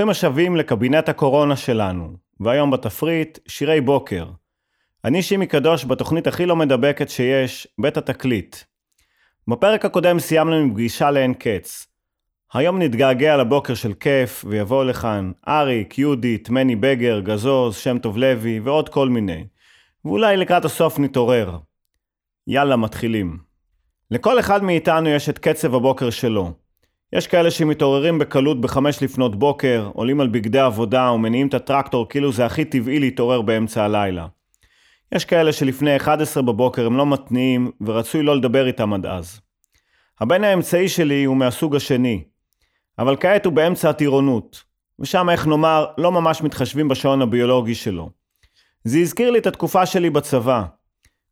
ברוכים השבים לקבינט הקורונה שלנו, והיום בתפריט, שירי בוקר. אני שימי קדוש בתוכנית הכי לא מדבקת שיש, בית התקליט. בפרק הקודם סיימנו עם פגישה לאין קץ. היום נתגעגע לבוקר של כיף, ויבואו לכאן אריק, יהודית, מני בגר, גזוז, שם טוב לוי ועוד כל מיני. ואולי לקראת הסוף נתעורר. יאללה, מתחילים. לכל אחד מאיתנו יש את קצב הבוקר שלו. יש כאלה שמתעוררים בקלות בחמש לפנות בוקר, עולים על בגדי עבודה ומניעים את הטרקטור כאילו זה הכי טבעי להתעורר באמצע הלילה. יש כאלה שלפני 11 בבוקר הם לא מתניעים ורצוי לא לדבר איתם עד אז. הבן האמצעי שלי הוא מהסוג השני, אבל כעת הוא באמצע הטירונות, ושם איך נאמר לא ממש מתחשבים בשעון הביולוגי שלו. זה הזכיר לי את התקופה שלי בצבא.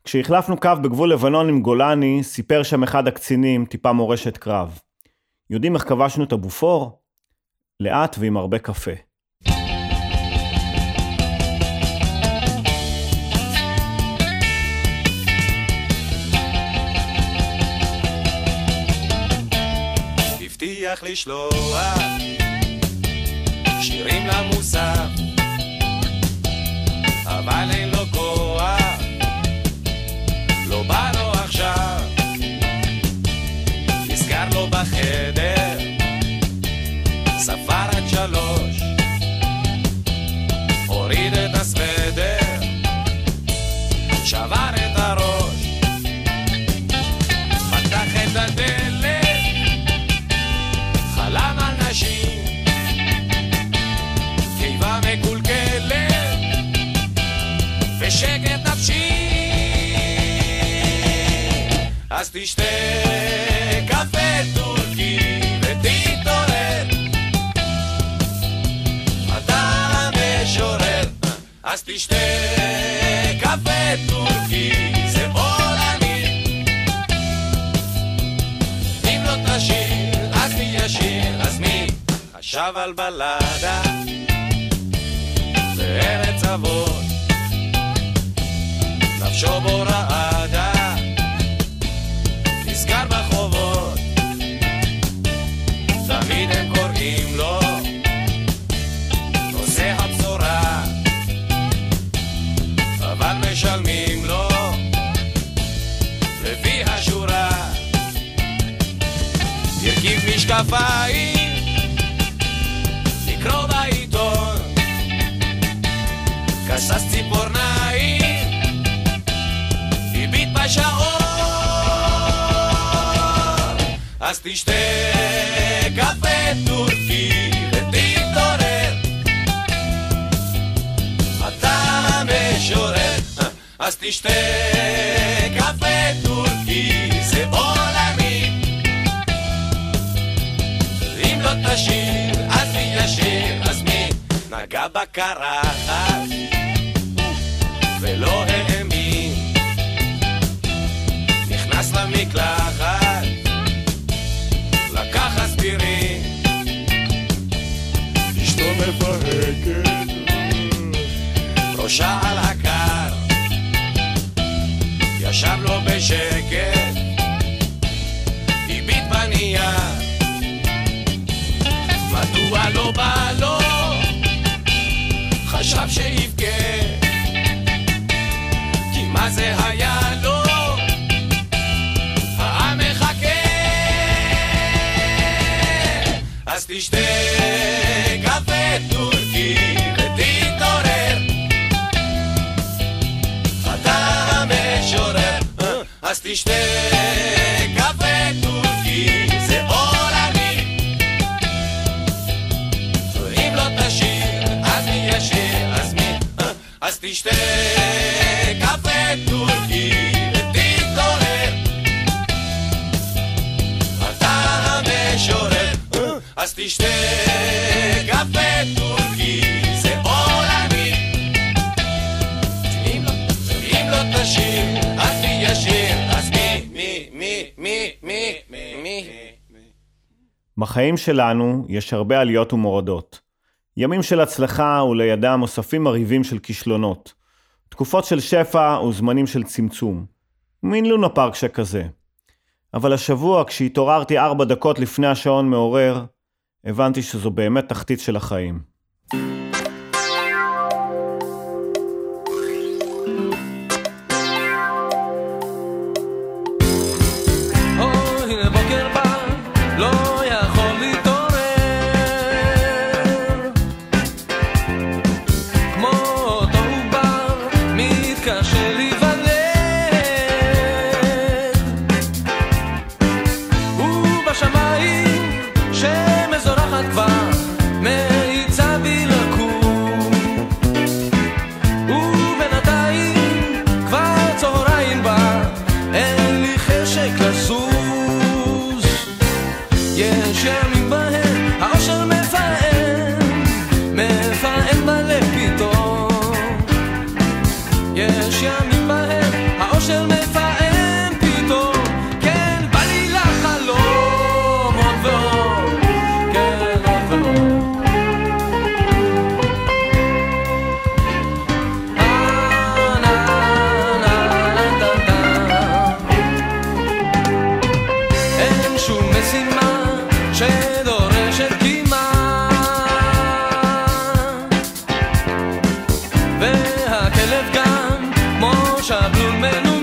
כשהחלפנו קו בגבול לבנון עם גולני, סיפר שם אחד הקצינים טיפה מורשת קרב. יודעים איך כבשנו את הבופור? לאט ועם הרבה קפה. הבטיח לשלוח שירים למוסף אבל אין לו כוח לא בא בחדר ספר עד שלוש. הוריד את הסוודר. שבר את הראש. פתח את הדלת. חלם על נשים. קיבה מקולקלת. ושקט נפשי. אז תשתה תשתה קפה טורקי זה עולמי אם לא תשיר אז מי ישיר? אז מי חשב על בלדה? בארץ אבות. נפשו בו משקפיים לקרוא בעיתון. כסס ציפורניים הביט בשעון. אז תשתה קפה טורקי ותתעורר. אתה המשורר אז תשתה pa' חשב שיבכה. כי מה זה היה לו? העם מחכה. אז תשתה קפה טורקי ותתעורר. אתה המשורר. אז תשתה בחיים שלנו יש הרבה עליות ומורדות. ימים של הצלחה ולידם אוספים מרהיבים של כישלונות. תקופות של שפע וזמנים של צמצום. מין לונה פארק שכזה. אבל השבוע, כשהתעוררתי ארבע דקות לפני השעון מעורר, הבנתי שזו באמת תחתית של החיים. blooming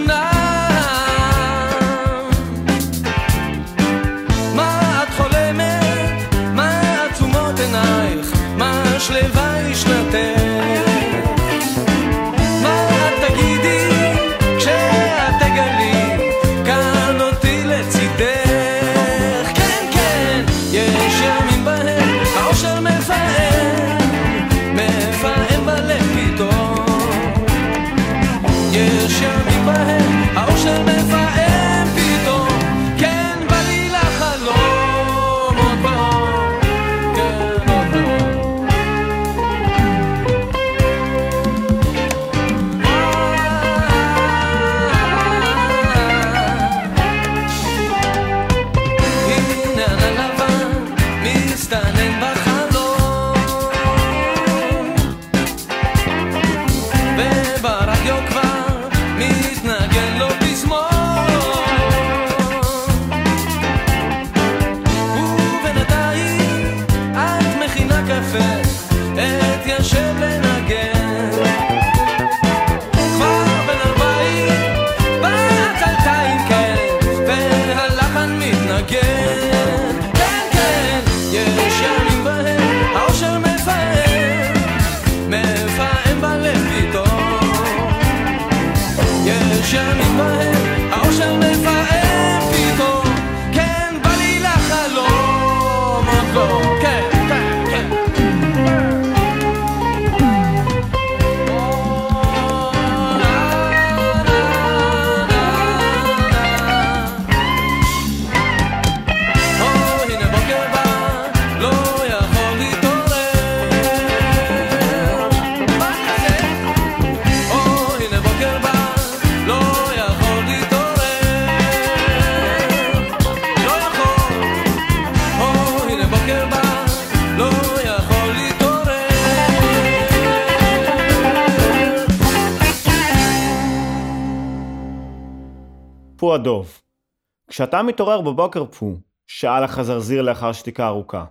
כשאתה מתעורר בבוקר פו, שאל החזרזיר לאחר שתיקה ארוכה,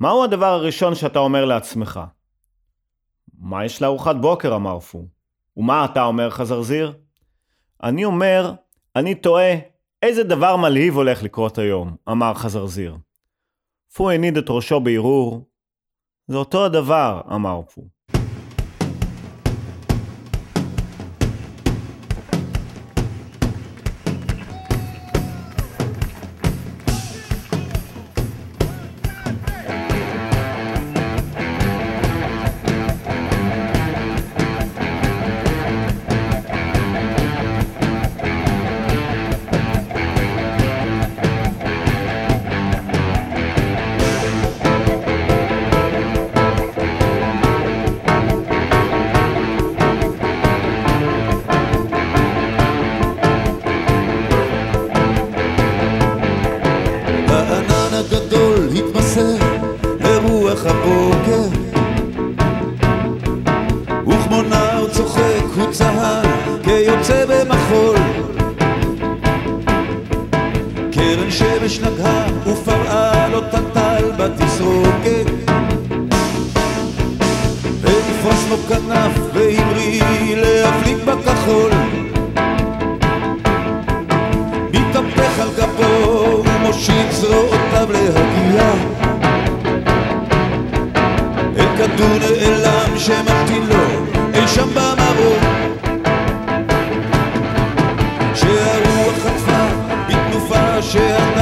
מהו הדבר הראשון שאתה אומר לעצמך? מה יש לארוחת בוקר? אמר פו. ומה אתה אומר, חזרזיר? אני אומר, אני תוהה איזה דבר מלהיב הולך לקרות היום, אמר חזרזיר. פו הניד את ראשו בהרהור. זה אותו הדבר, אמר פו.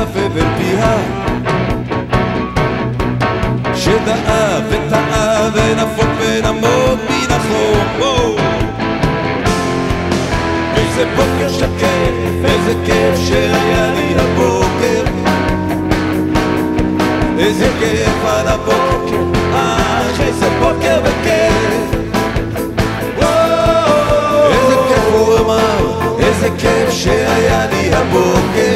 אבל פיה שדאה וטעה ונפוק ונמוג מן החום. איזה בוקר שקט, איזה כיף שהיה לי הבוקר איזה כיף על הבוקר, אך איזה בוקר וכיף. איזה כיף הוא אמר, איזה כיף שהיה לי הבוקר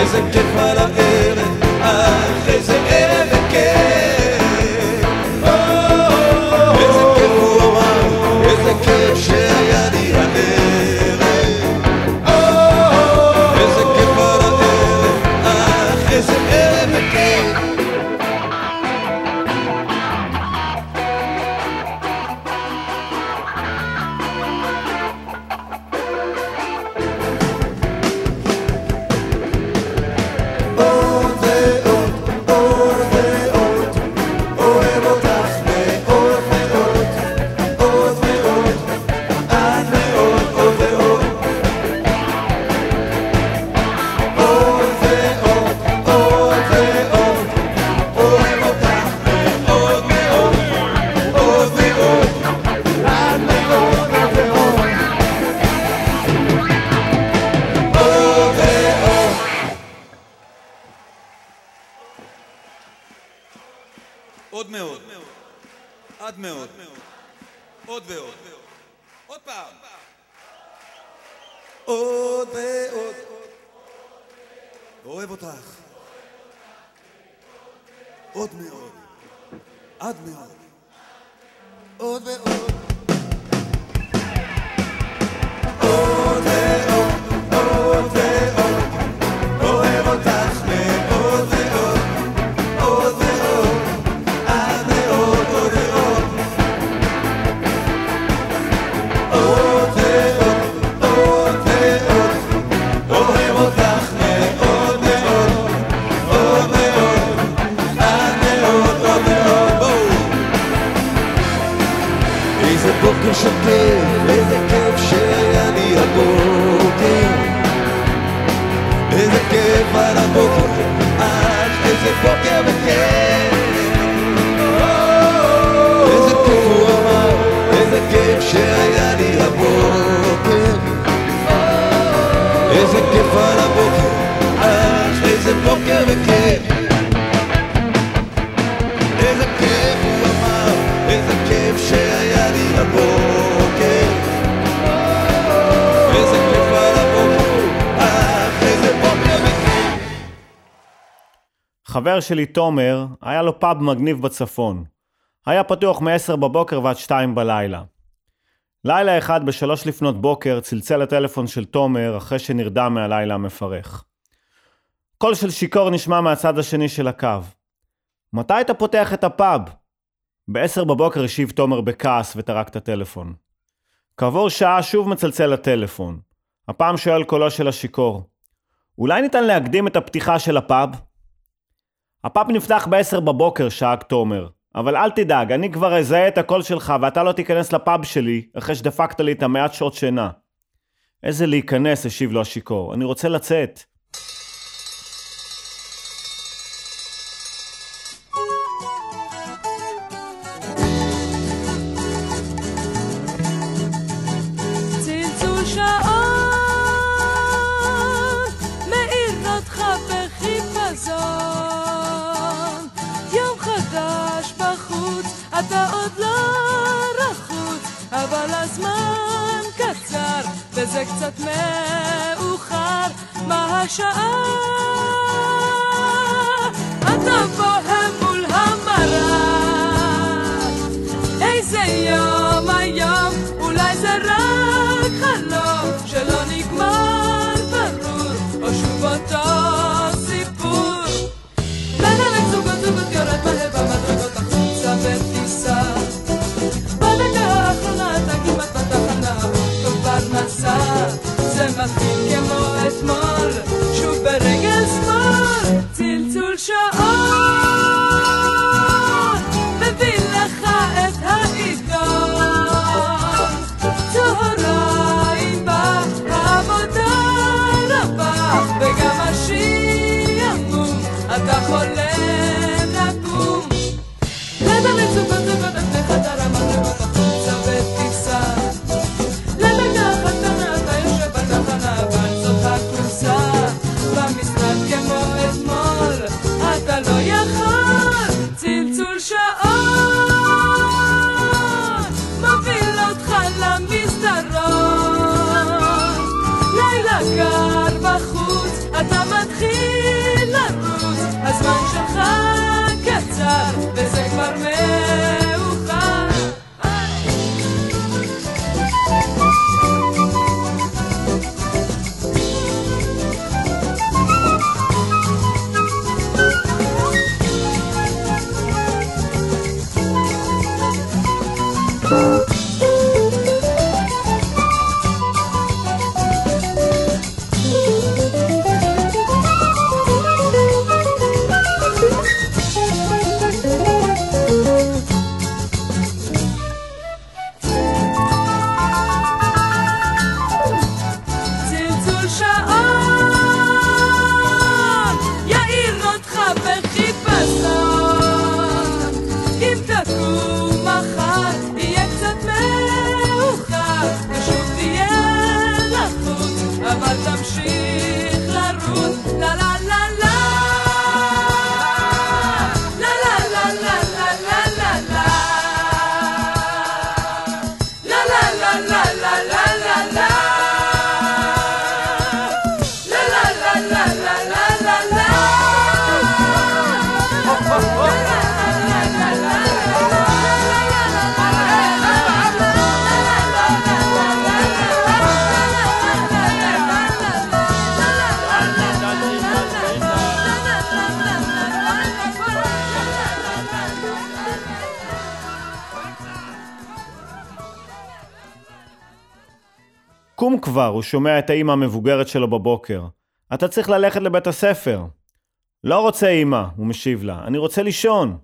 איזה כיף על הערב, עד מאוד, עוד ועוד, חבר שלי תומר, היה לו פאב מגניב בצפון. היה פתוח מ-10 בבוקר ועד 2 בלילה. לילה אחד בשלוש לפנות בוקר צלצל הטלפון של תומר אחרי שנרדם מהלילה המפרך. קול של שיכור נשמע מהצד השני של הקו. מתי אתה פותח את הפאב? ב-10 בבוקר השיב תומר בכעס וטרק את הטלפון. כעבור שעה שוב מצלצל הטלפון. הפעם שואל קולו של השיכור. אולי ניתן להקדים את הפתיחה של הפאב? הפאב נפתח ב-10 בבוקר, שאג תומר. אבל אל תדאג, אני כבר אזהה את הקול שלך ואתה לא תיכנס לפאב שלי אחרי שדפקת לי את המעט שעות שינה. איזה להיכנס, השיב לו השיכור. אני רוצה לצאת. מאוחר, מה השעה? אתה בוהם הוא שומע את האימא המבוגרת שלו בבוקר. אתה צריך ללכת לבית הספר. לא רוצה אימא, הוא משיב לה, אני רוצה לישון.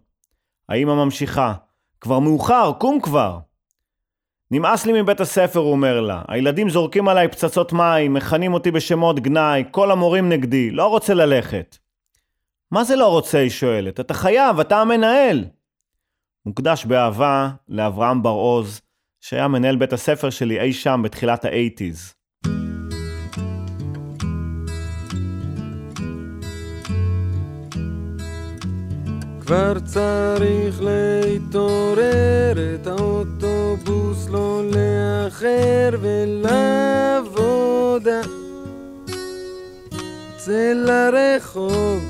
האימא ממשיכה, כבר מאוחר, קום כבר. נמאס לי מבית הספר, הוא אומר לה. הילדים זורקים עליי פצצות מים, מכנים אותי בשמות גנאי, כל המורים נגדי, לא רוצה ללכת. מה זה לא רוצה? היא שואלת. אתה חייב, אתה המנהל. מוקדש באהבה לאברהם בר-עוז, שהיה מנהל בית הספר שלי אי שם בתחילת האייטיז. כבר צריך להתעורר, את האוטובוס לא לאחר ולעבודה. צא לרחוב,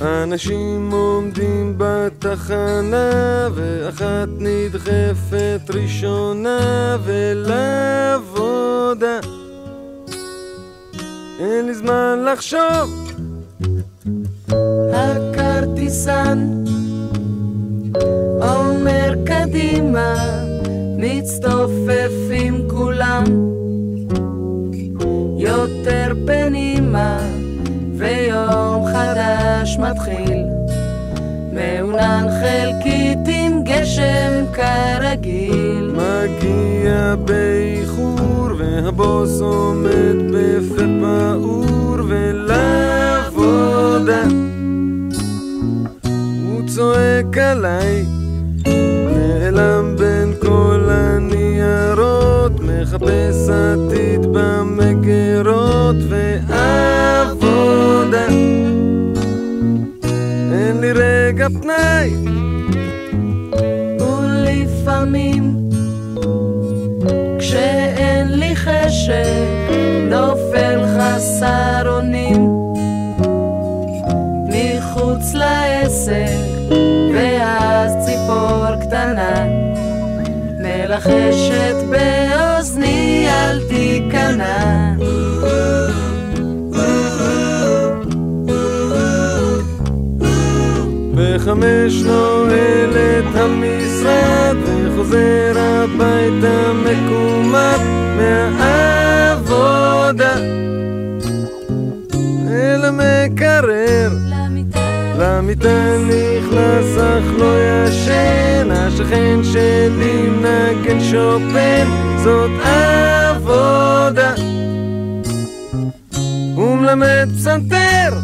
אנשים עומדים בתחנה, ואחת נדחפת ראשונה ולעבודה. אין לי זמן לחשוב הכרטיסן. אומר קדימה, מצטופפים כולם. יותר פנימה, ויום חדש מתחיל. מעונן חלקית עם גשם כרגיל. מגיע באיחור והבוס עומד 来 מלחשת באוזני אל תיכנע. בחמש נועל את המשרד וחוזר הביתה מקומט מהעבודה. אל המקרר למיטה. נכנס אך לא ישן השכן שלי מנגן שופן זאת עבודה. הוא מלמד פסנתר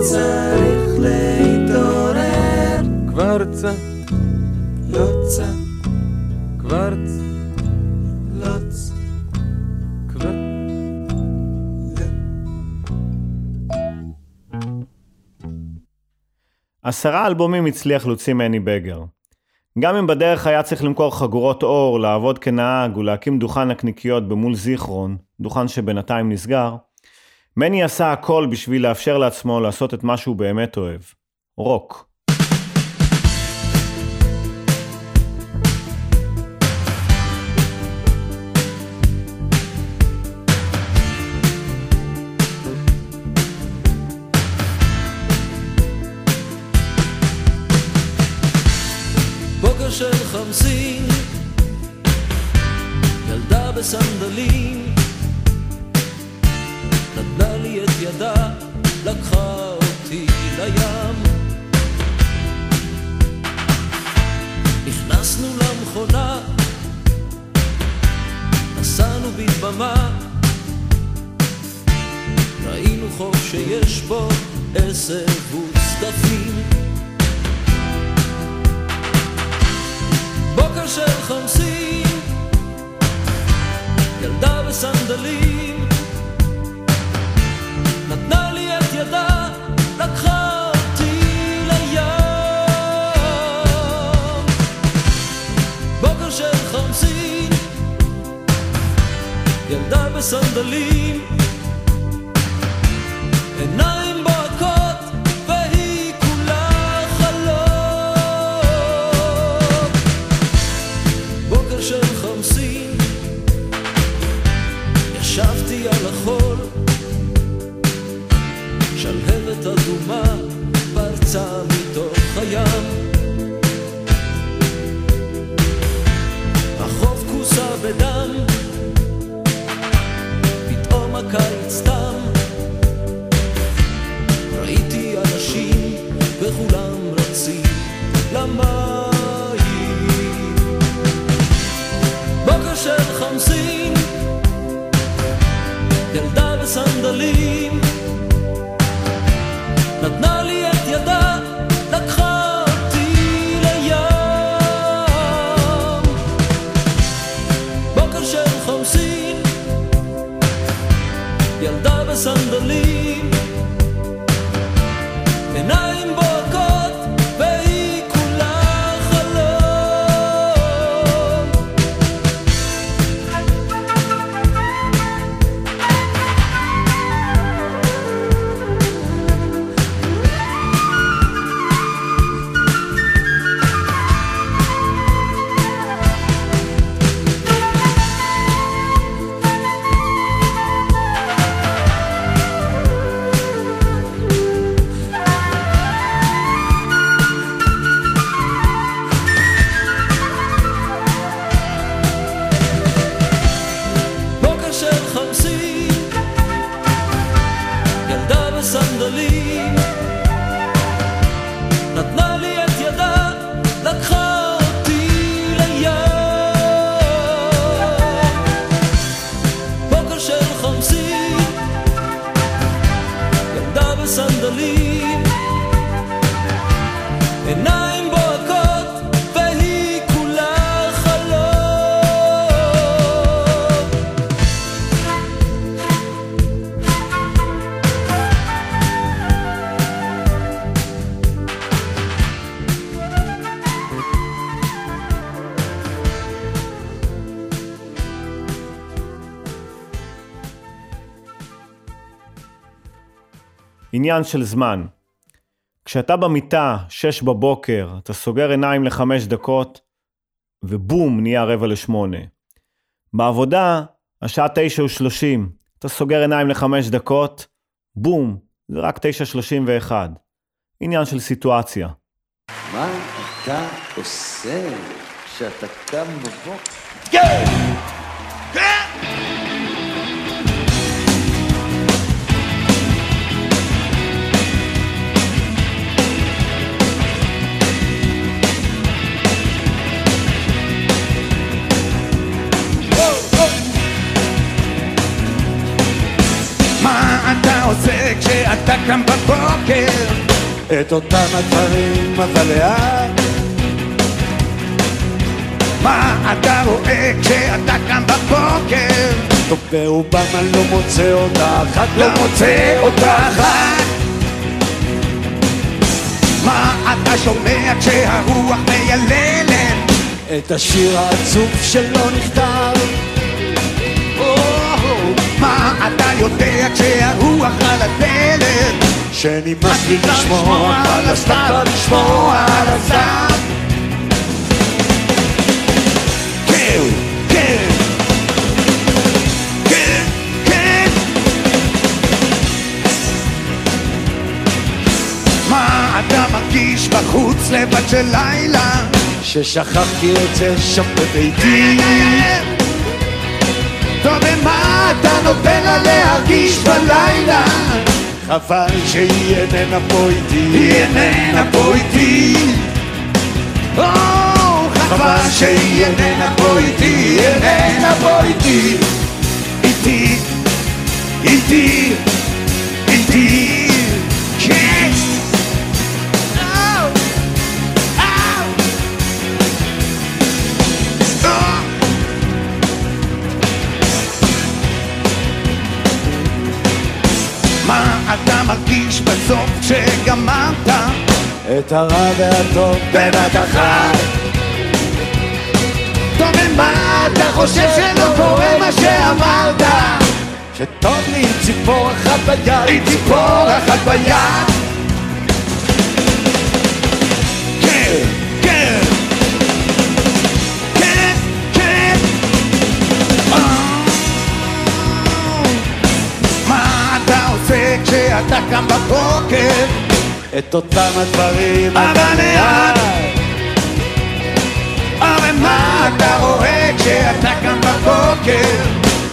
צריך להתעורר, כבר צ... לא. כבר. לא. כבר... עשרה אלבומים הצליח להוציא מני בגר. גם אם בדרך היה צריך למכור חגורות אור, לעבוד כנהג ולהקים דוכן נקניקיות במול זיכרון, דוכן שבינתיים נסגר, מני עשה הכל בשביל לאפשר לעצמו לעשות את מה שהוא באמת אוהב. רוק. פרצה מתוך הים. החוף כוסה בדם, פתאום הקיץ תם. ראיתי אנשים וכולם רצים למים. בוקר של חמסין, ילדה בסנדלים, נתנה ילדה בסנדלים, עניין של זמן. כשאתה במיטה, שש בבוקר, אתה סוגר עיניים לחמש דקות, ובום, נהיה רבע לשמונה. בעבודה, השעה תשע ושלושים, אתה סוגר עיניים לחמש דקות, בום, זה רק תשע שלושים ואחד. עניין של סיטואציה. מה אתה עושה כשאתה קם בבוקר? מה את אותם הדברים אבל לאט מה אתה רואה כשאתה קם בבוקר? טוב ברובם אני לא מוצא אותך, את לא מוצא אותך מה אתה שומע כשהרוח מייללת? את השיר העצוב שלא נכתב מה אתה יודע כשהרוח על הדלת? שנמאס לי לשמוע על הסתיו, לשמוע על הזעם כן, כן כן, כן מה אתה מרגיש בחוץ לבד של לילה? ששכחתי את זה שם בביתי טוב, ומה אתה נותן לה להרגיש בלילה? חבל שהיא איננה פה איתי, היא איננה פה איתי. או, חבל שהיא איננה פה איתי, היא איננה פה איתי. איתי, איתי. את הרע והטוב בבת אחת? טוב, ומה אתה חושב שלא קורה מה שאמרת? שטוב לי עם ציפור אחת ביד, עם ציפור אחת ביד כן, כן כן, אה. כשאתה קם בבוקר? את אותם הדברים. אבל לאט אבל מה אתה רואה כשאתה קם בבוקר?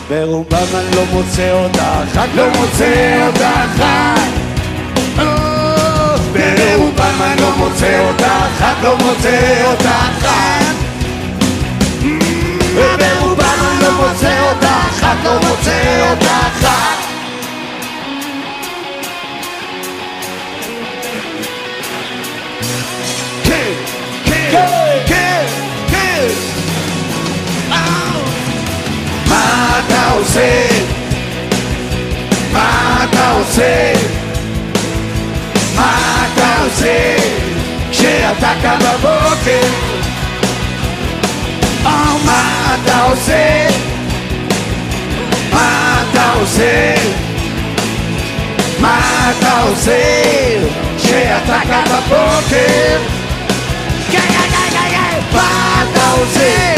ברובם אני לא מוצא אותך, את לא מוצא אותך. אה. ברובם אני לא מוצא אותך, את לא מוצא אותך. ברובם אני לא מוצא אותך, את לא מוצא אותך. כן, מה אתה עושה? כשאתה קם בבוקר כן, כן, כן, כן, כן. מה אתה עושה?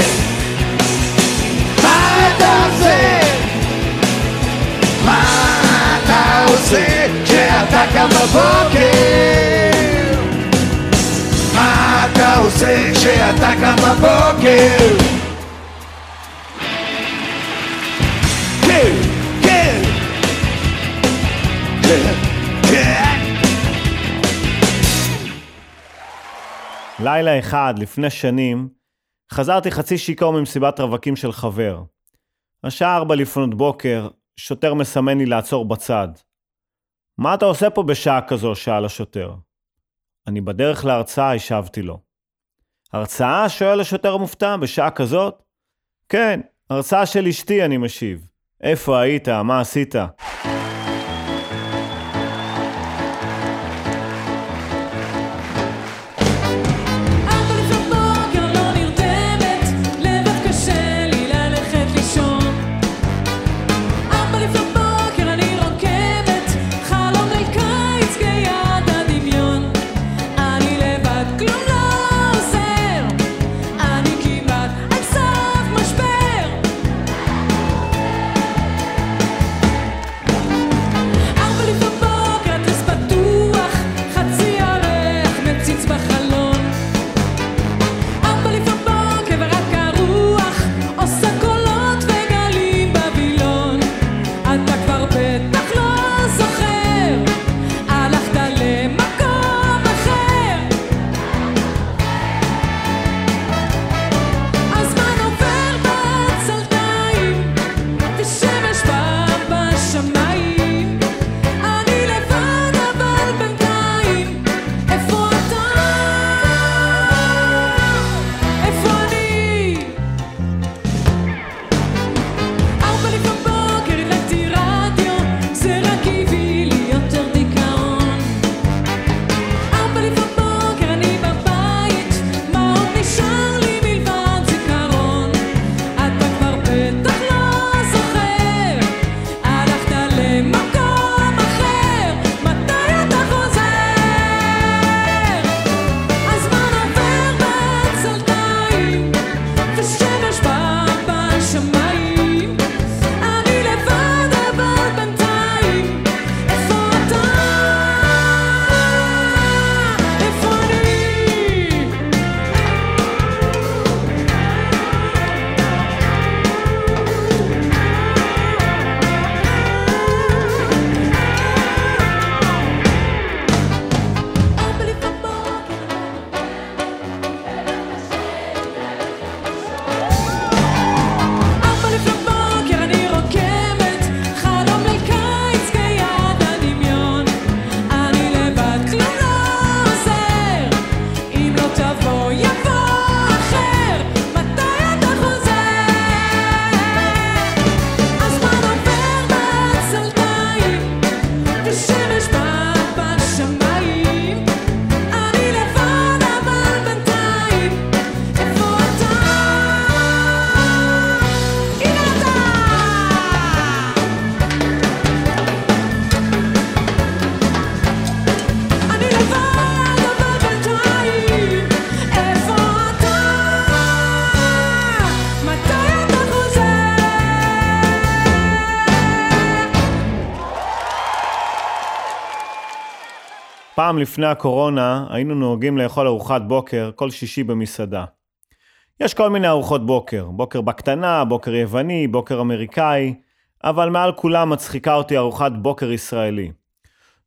מה אתה עושה? מה לילה אחד, לפני שנים, חזרתי חצי שיכור ממסיבת רווקים של חבר. השעה ארבע לפנות בוקר, שוטר מסמן לי לעצור בצד. מה אתה עושה פה בשעה כזו? שאל השוטר. אני בדרך להרצאה, השבתי לו. הרצאה? שואל השוטר המופתע, בשעה כזאת? כן, הרצאה של אשתי, אני משיב. איפה היית? מה עשית? פעם לפני הקורונה היינו נוהגים לאכול ארוחת בוקר כל שישי במסעדה. יש כל מיני ארוחות בוקר, בוקר בקטנה, בוקר יווני, בוקר אמריקאי, אבל מעל כולם מצחיקה אותי ארוחת בוקר ישראלי.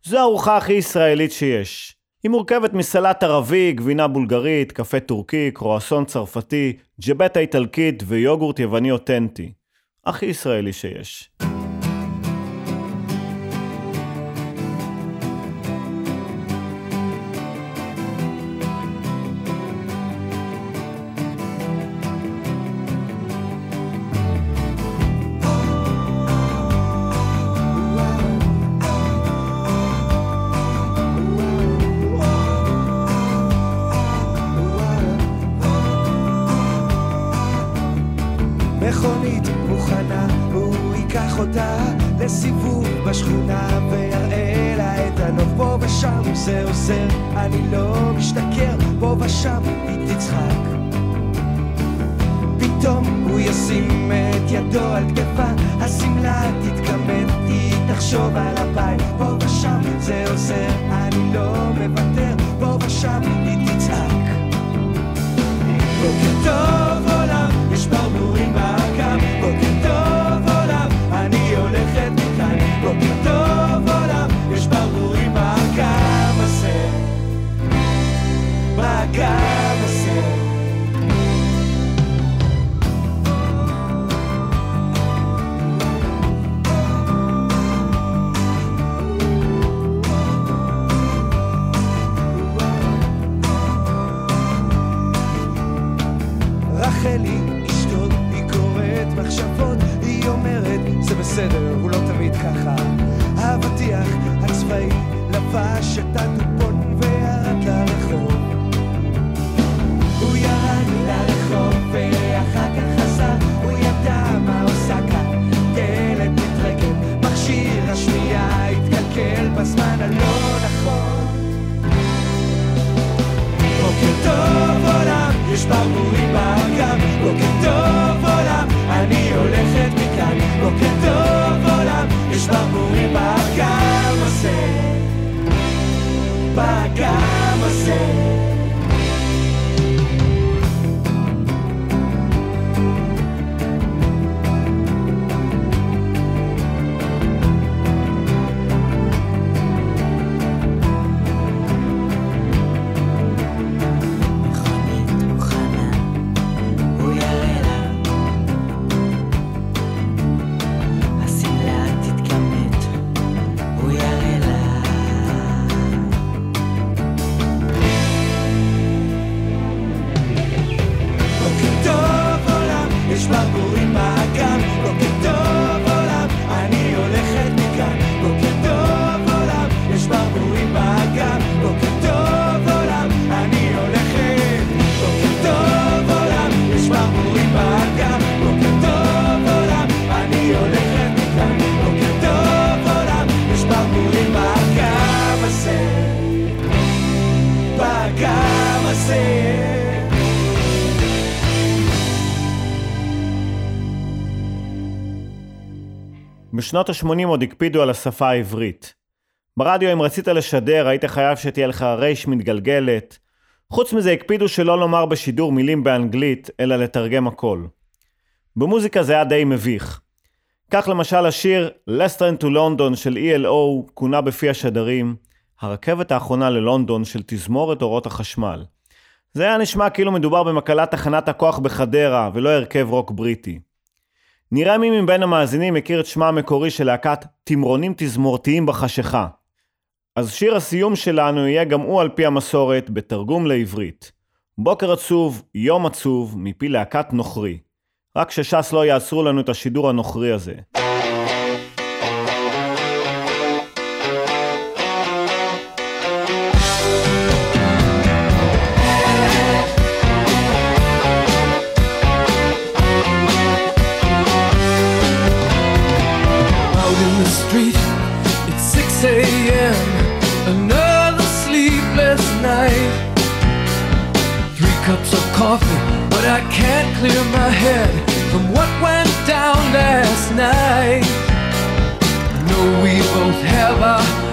זו הארוחה הכי ישראלית שיש. היא מורכבת מסלט ערבי, גבינה בולגרית, קפה טורקי, קרואסון צרפתי, ג'בטה איטלקית ויוגורט יווני אותנטי. הכי ישראלי שיש. מכונית מוכנה, הוא ייקח אותה לסיבוב בשכונה ויראה לה את הנוף. פה ושם זה עוזר, אני לא משתכר, פה ושם היא תצחק. פתאום הוא ישים את ידו על כתפה, השמלה תתכמת, היא תחשוב על הבית, פה ושם זה עוזר, אני לא מוותר, פה ושם היא תצעק בוקר טוב עולם, יש ברבורים ככה. האבטיח הצבאי לבש את הדופון וירד לרחוב. הוא ירד לרחוב ואחר כך חזר, הוא ידע מה עושה כאן. דלת מתרגל, מכשיר השמיעה התקלקל בזמן הלא נכון. בוקר טוב עולם, יש ברבורים באגם בוקר טוב עולם, אני הולכת מכאן בוקר עולם, יש ברבורים באגם הזה באגם בשנות ה-80 עוד הקפידו על השפה העברית. ברדיו אם רצית לשדר היית חייב שתהיה לך רייש מתגלגלת. חוץ מזה הקפידו שלא לומר בשידור מילים באנגלית, אלא לתרגם הכל. במוזיקה זה היה די מביך. כך למשל השיר "Less to London" של ELO כונה בפי השדרים הרכבת האחרונה ללונדון של תזמורת אורות החשמל. זה היה נשמע כאילו מדובר במקהלת תחנת הכוח בחדרה ולא הרכב רוק בריטי. נראה מי מבין המאזינים מכיר את שמה המקורי של להקת תמרונים תזמורתיים בחשיכה. אז שיר הסיום שלנו יהיה גם הוא על פי המסורת בתרגום לעברית. בוקר עצוב, יום עצוב, מפי להקת נוכרי. רק שש"ס לא יעצרו לנו את השידור הנוכרי הזה. But I can't clear my head from what went down last night. I know we both have our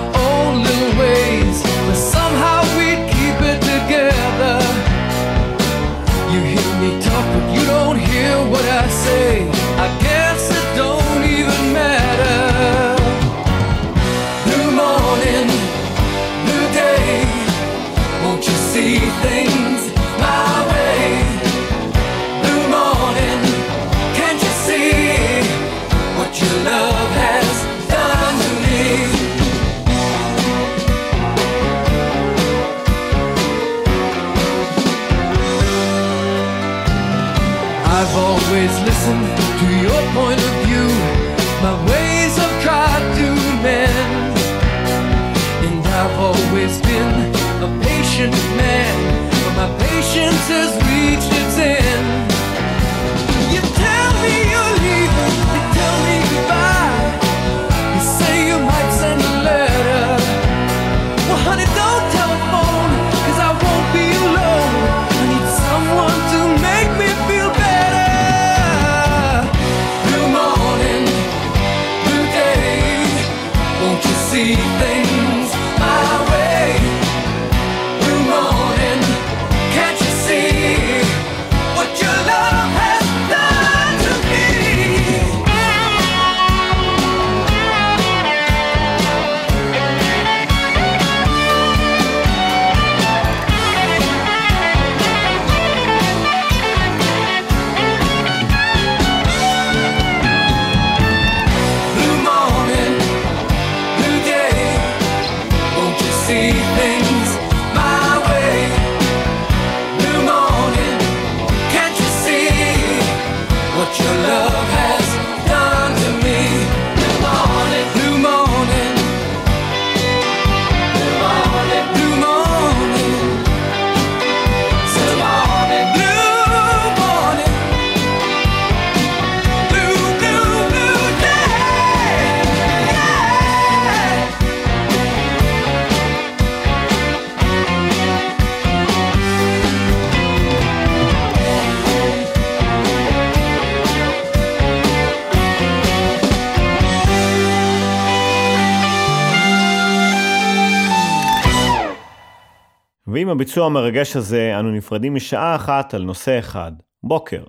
הביצוע המרגש הזה, אנו נפרדים משעה אחת על נושא אחד, בוקר.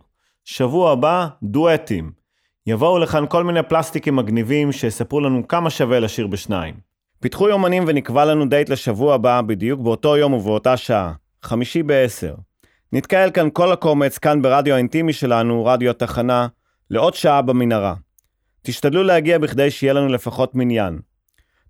שבוע הבא, דואטים. יבואו לכאן כל מיני פלסטיקים מגניבים שיספרו לנו כמה שווה לשיר בשניים. פיתחו יומנים ונקבע לנו דייט לשבוע הבא, בדיוק באותו יום ובאותה שעה, חמישי בעשר. נתקהל כאן כל הקומץ, כאן ברדיו האינטימי שלנו, רדיו התחנה, לעוד שעה במנהרה. תשתדלו להגיע בכדי שיהיה לנו לפחות מניין.